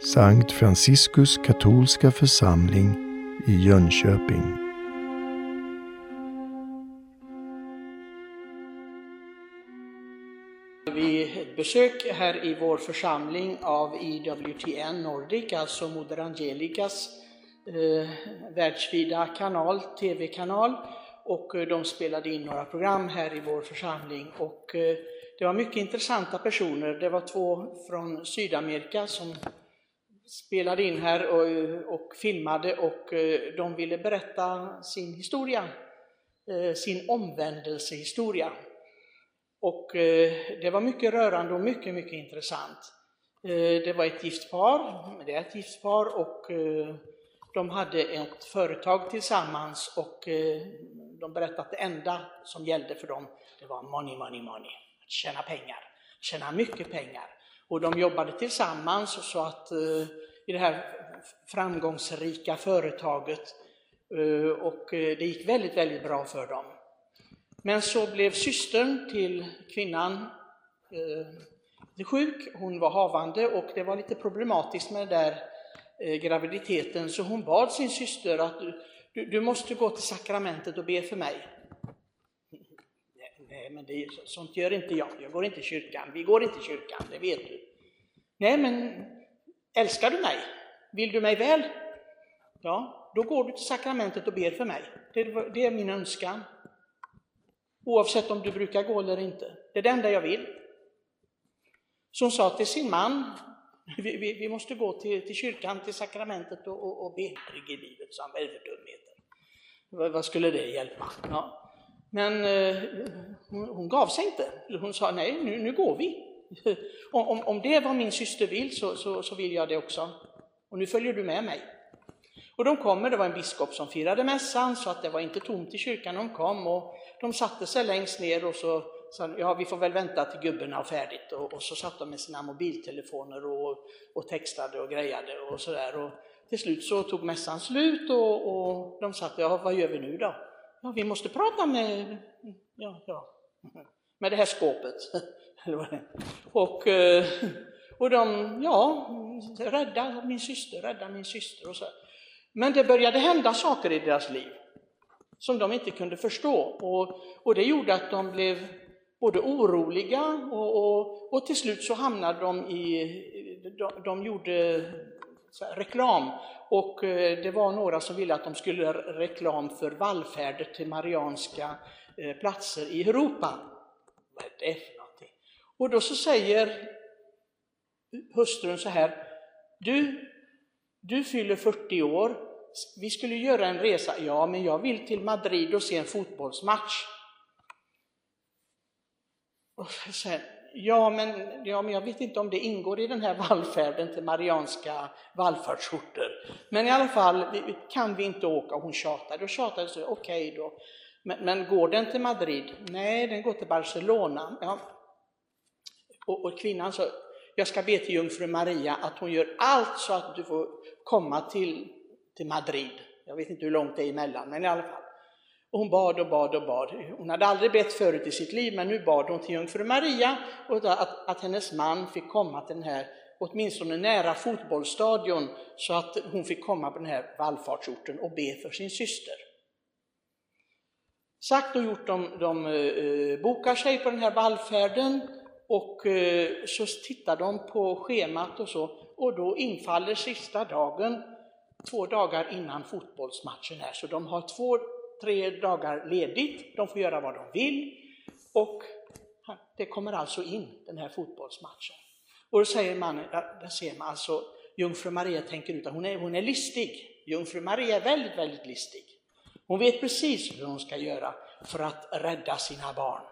Sankt Franciskus katolska församling i Jönköping. Vi besök här i vår församling av IWTN Nordic, alltså Moder Angelicas eh, världsvida kanal, tv-kanal. Och eh, de spelade in några program här i vår församling. Och eh, det var mycket intressanta personer. Det var två från Sydamerika som spelade in här och, och filmade och eh, de ville berätta sin historia, eh, sin omvändelsehistoria. Och eh, det var mycket rörande och mycket, mycket intressant. Det var ett gift par, det är ett gift par och de hade ett företag tillsammans och de berättade att det enda som gällde för dem, det var money, money, money. Att tjäna pengar, tjäna mycket pengar. Och de jobbade tillsammans så att eh, i det här framgångsrika företaget eh, och eh, det gick väldigt, väldigt bra för dem. Men så blev systern till kvinnan sjuk, hon var havande och det var lite problematiskt med den där graviditeten så hon bad sin syster att du, du måste gå till sakramentet och be för mig. Nej, men det, sånt gör inte jag. Jag går inte i kyrkan. Vi går inte i kyrkan, det vet du. Nej, men älskar du mig? Vill du mig väl? Ja, då går du till sakramentet och ber för mig. Det, det är min önskan. Oavsett om du brukar gå eller inte. Det är det enda jag vill. Så hon sa till sin man, vi, vi, vi måste gå till, till kyrkan, till sakramentet och, och, och be. i livet, sa han, vad är det för dumheter? Vad, vad skulle det hjälpa? Ja. Men eh, hon, hon, gav sig inte. Hon sa, nej, nu, nu går vi. Om, om, om det är vad min syster vill så, så, så vill jag det också. Och nu följer du med mig. Och de kommer, det var en biskop som firade mässan, så att det var inte tomt i kyrkan de kom. Och de satte sig längst ner och så sa ja vi får väl vänta till gubben har färdigt. Och, och så satt de med sina mobiltelefoner och, och textade och grejade och sådär. Och till slut så tog mässan slut och, och de satt, ja vad gör vi nu då? Ja, vi måste prata med, ja, ja, med det här skåpet. och, eh, och de, ja, rädda min syster, rädda min syster och så. Men det började hända saker i deras liv som de inte kunde förstå. Och, och det gjorde att de blev både oroliga och, och, och till slut så hamnade de i, de, de gjorde reklam och eh, det var några som ville att de skulle göra reklam för vallfärder till marianska eh, platser i Europa. Vad är det för? Och då så säger hustrun så här, du, du fyller 40 år, vi skulle göra en resa. Ja, men jag vill till Madrid och se en fotbollsmatch. Och sen, ja, men, ja, men jag vet inte om det ingår i den här vallfärden till Marianska vallfärdsorter. Men i alla fall, kan vi inte åka? Hon tjatade och tjatade, så okej okay då. Men, men, går den till Madrid? Nej, den går till Barcelona. Ja. Och, och kvinnan sa, jag ska be till jungfru Maria att hon gör allt så att du får komma till, till Madrid. Jag vet inte hur långt det är emellan, men i alla fall. Och hon bad och bad och bad. Hon hade aldrig bett förut i sitt liv, men nu bad hon till jungfru Maria och att, att hennes man fick komma till den här, åtminstone nära fotbollsstadion, så att hon fick komma på den här vallfartsorten och be för sin syster. Sagt och gjort, de, de uh, bokar sig på den här vallfärden och eh, så tittar de på schemat och så, och då infaller sista dagen, två dagar innan fotbollsmatchen är, så de har två tre dagar ledigt, de får göra vad de vill och det kommer alltså in den här fotbollsmatchen. Och då säger man, där ser man alltså, jungfru Maria tänker ut att hon är, hon är listig. Jungfru Maria är väldigt, väldigt listig. Hon vet precis hur hon ska göra för att rädda sina barn.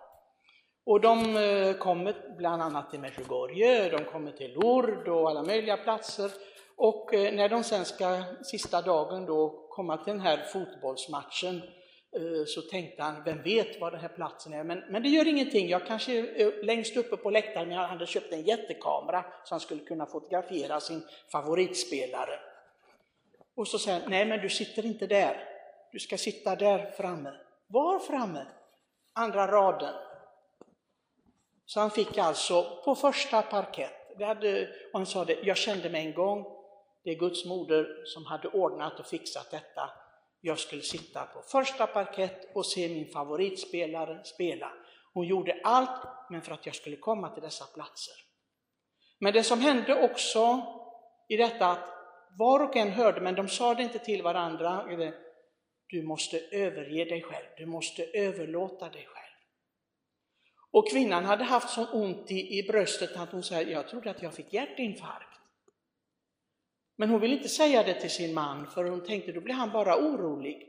Och de eh, kommer bland annat till Medjugorje, de kommer till Lourdes och alla möjliga platser. Och eh, när de sen ska, sista dagen då, komma till den här fotbollsmatchen eh, så tänkte han, vem vet var den här platsen är, men, men det gör ingenting, jag kanske är längst uppe på läktaren, men han hade köpt en jättekamera så han skulle kunna fotografera sin favoritspelare. Och så säger han, nej men du sitter inte där, du ska sitta där framme. Var framme? Andra raden. Så han fick alltså på första parkett, det hade, och han sa det, jag kände mig en gång det är Guds moder som hade ordnat och fixat detta. Jag skulle sitta på första parkett och se min favoritspelare spela. Hon gjorde allt, men för att jag skulle komma till dessa platser. Men det som hände också i detta att var och en hörde, men de sa det inte till varandra, du måste överge dig själv, du måste överlåta dig själv. Och kvinnan hade haft så ont i, i bröstet att hon sa, jag trodde att jag fick hjärtinfarkt. Men hon ville inte säga det till sin man, för hon tänkte då blir han bara orolig.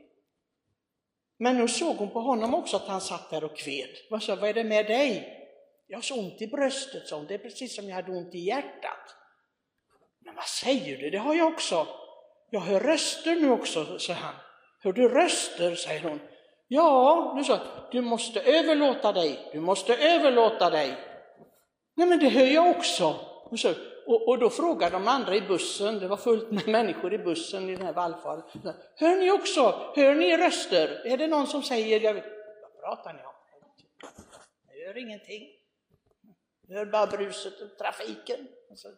Men nu såg hon på honom också att han satt där och kved. Vad sa, vad är det med dig? Jag har så ont i bröstet, sa hon. Det är precis som jag hade ont i hjärtat. Men vad säger du? Det har jag också. Jag hör röster nu också, sa han. Hör du röster, säger hon. Ja, du sa, du måste överlåta dig, du måste överlåta dig. Nej men det hör jag också. Och, och då frågade de andra i bussen, det var fullt med människor i bussen i den här vallfarten. Hör ni också, hör ni röster? Är det någon som säger, jag vet, vad pratar ni om? Jag hör ingenting. Jag hör bara bruset och trafiken. Alltså,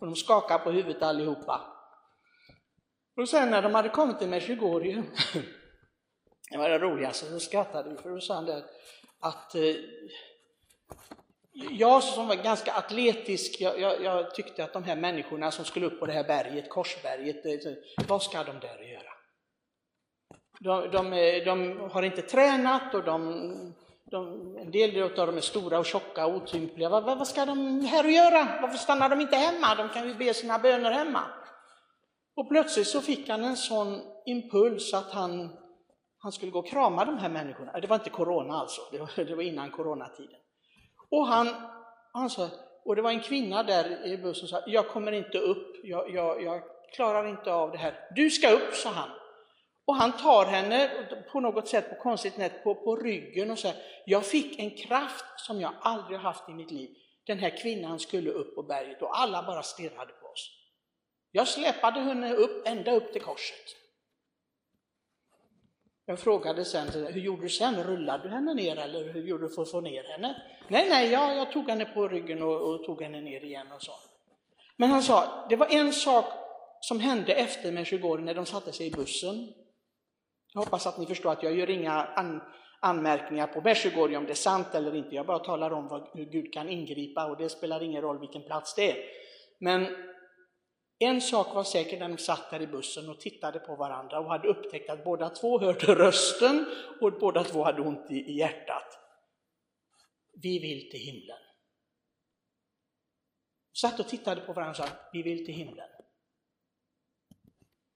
och de skakar på huvudet allihopa. Och sen när de hade kommit till Medjugorje, det var det roligaste, så skrattade vi för då sa han det att eh, jag som var ganska atletisk, jag, jag, jag, tyckte att de här människorna som skulle upp på det här berget, Korsberget, eh, vad ska de där göra? De, de, eh, de har inte tränat och de, de, en del av dem är stora och tjocka och otympliga. Vad, vad ska de här göra? Varför stannar de inte hemma? De kan ju be sina böner hemma. Och plötsligt så fick han en sån impuls att han, han skulle gå och krama de här människorna. Äh, det var inte corona alltså, det var, det var innan coronatiden. Och han, han sa, och det var en kvinna där i bussen som sa, jag kommer inte upp, jag, jag, jag klarar inte av det här. Du ska upp, sa han. Och han tar henne på något sätt, på konstigt sätt, på, på ryggen och säger, jag fick en kraft som jag aldrig haft i mitt liv. Den här kvinnan skulle upp på berget och alla bara stirrade på oss. Jag släpade henne upp, ända upp till korset. Jag frågade sen, hur gjorde du sen? Rullade du henne ner eller hur gjorde du för att få ner henne? Nej, nej, jag, jag tog henne på ryggen och, och, tog henne ner igen och så. Men han sa, det var en sak som hände efter Medjugorje när de satte sig i bussen. Jag hoppas att ni förstår att jag gör inga an, anmärkningar på Medjugorje om det är sant eller inte. Jag bara talar om vad, hur Gud kan ingripa och det spelar ingen roll vilken plats det är. Men en sak var säker när de satt där i bussen och tittade på varandra och hade upptäckt att båda två hörde rösten och båda två hade ont i hjärtat. Vi vill till himlen. Satt och tittade på varandra och sa, vi vill till himlen.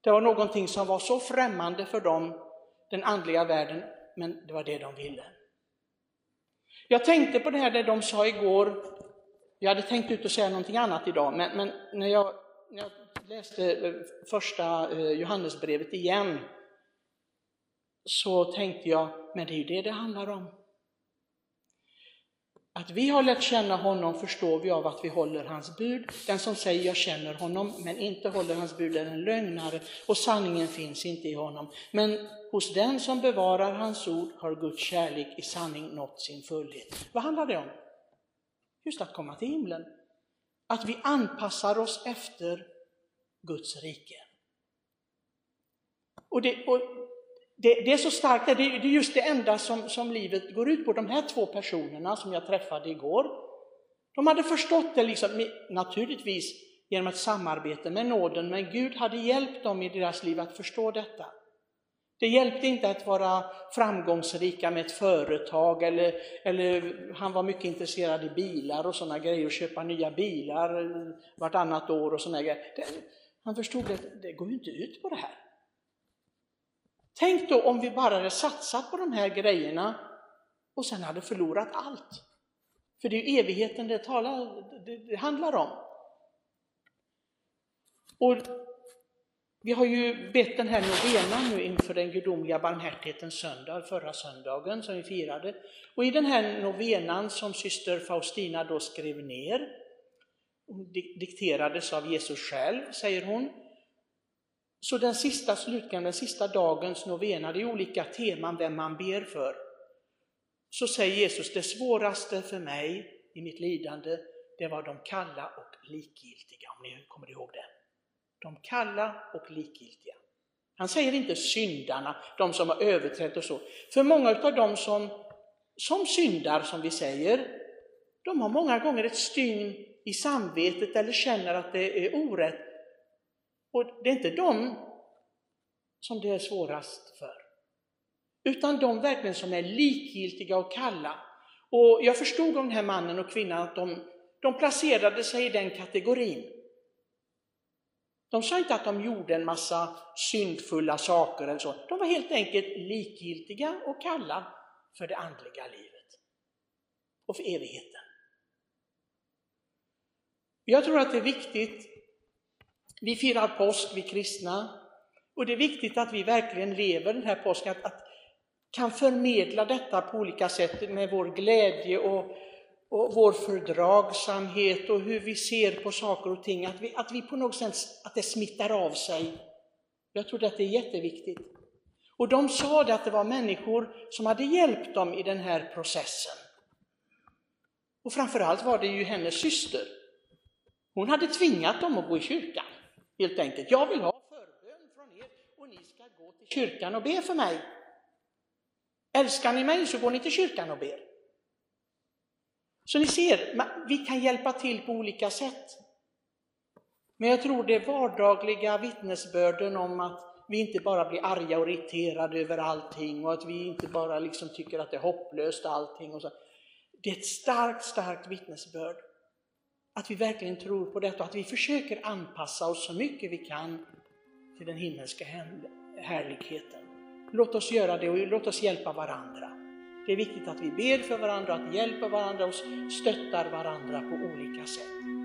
Det var någonting som var så främmande för dem, den andliga världen, men det var det de ville. Jag tänkte på det här det de sa igår, jag hade tänkt ut att säga någonting annat idag, men, men när jag jag läste eh, första eh, Johannesbrevet igen så tänkte jag, men det är ju det det handlar om. Att vi har lärt känna honom förstår vi av att vi håller hans bud. Den som säger jag känner honom men inte håller hans bud är en lögnare och sanningen finns inte i honom. Men hos den som bevarar hans ord har Guds kärlek i sanning nått sin fullhet. Vad handlar det om? Just att komma till himlen att vi anpassar oss efter Guds rike. Och det, och det, det är så starkt, det, det är just det enda som, som livet går ut på. De här två personerna som jag träffade igår, de hade förstått det liksom, naturligtvis genom ett samarbete med nåden, men Gud hade hjälpt dem i deras liv att förstå detta. Det hjälpte inte att vara framgångsrika med ett företag eller, eller han var mycket intresserad i bilar och sådana grejer och köpa nya bilar vartannat år och sådana grejer. Det, han förstod att det går ju inte ut på det här. Tänk då om vi bara hade satsat på de här grejerna och sen hade förlorat allt. För det är ju evigheten det, talar, det, det handlar om. Och vi har ju bett den här novenan nu inför den gudomliga barmhärtighetens söndag, förra söndagen som vi firade. Och i den här novenan som syster Faustina då skrev ner, dikterades av Jesus själv, säger hon. Så den sista slutligen, den sista dagens novena, det är olika teman vem man ber för. Så säger Jesus, det svåraste för mig i mitt lidande, det var de kalla och likgiltiga, om ni kommer ihåg det de kalla och likgiltiga. Han säger inte syndarna, de som har överträtt och så. För många av dem som, som syndar, som vi säger, de har många gånger ett stygn i samvetet eller känner att det är orätt. Och det är inte de som det är svårast för. Utan de verkligen som är likgiltiga och kalla. Och jag förstod om den här mannen och kvinnan att de, de placerade sig i den kategorin. De sa inte att de gjorde en massa syndfulla saker eller så. De var helt enkelt likgiltiga och kalla för det andliga livet och för evigheten. Jag tror att det är viktigt, vi firar påsk, vi kristna, och det är viktigt att vi verkligen lever den här påsken, att, att kan förmedla detta på olika sätt med vår glädje och, och vår fördragsamhet och hur vi ser på saker och ting, att, vi, att vi på något sätt, att det smittar av sig. Jag tror att det är jätteviktigt. Och de sa det att det var människor som hade hjälpt dem i den här processen. Och framförallt var det ju hennes syster. Hon hade tvingat dem att gå i kyrkan, helt enkelt. Jag vill ha förbön från er och ni ska gå till kyrkan och be för mig. Älskar ni mig så går ni till kyrkan och ber. Så ni ser, vi kan hjälpa till på olika sätt. Men jag tror det vardagliga vittnesbörden om att vi inte bara blir arga och irriterade över allting och att vi inte bara liksom tycker att det är hopplöst allting. Och så. Det är ett starkt, starkt vittnesbörd. Att vi verkligen tror på detta och att vi försöker anpassa oss så mycket vi kan till den himmelska härligheten. Låt oss göra det och låt oss hjälpa varandra. Det är viktigt att vi ber för varandra, att vi hjälper varandra och stöttar varandra på olika sätt.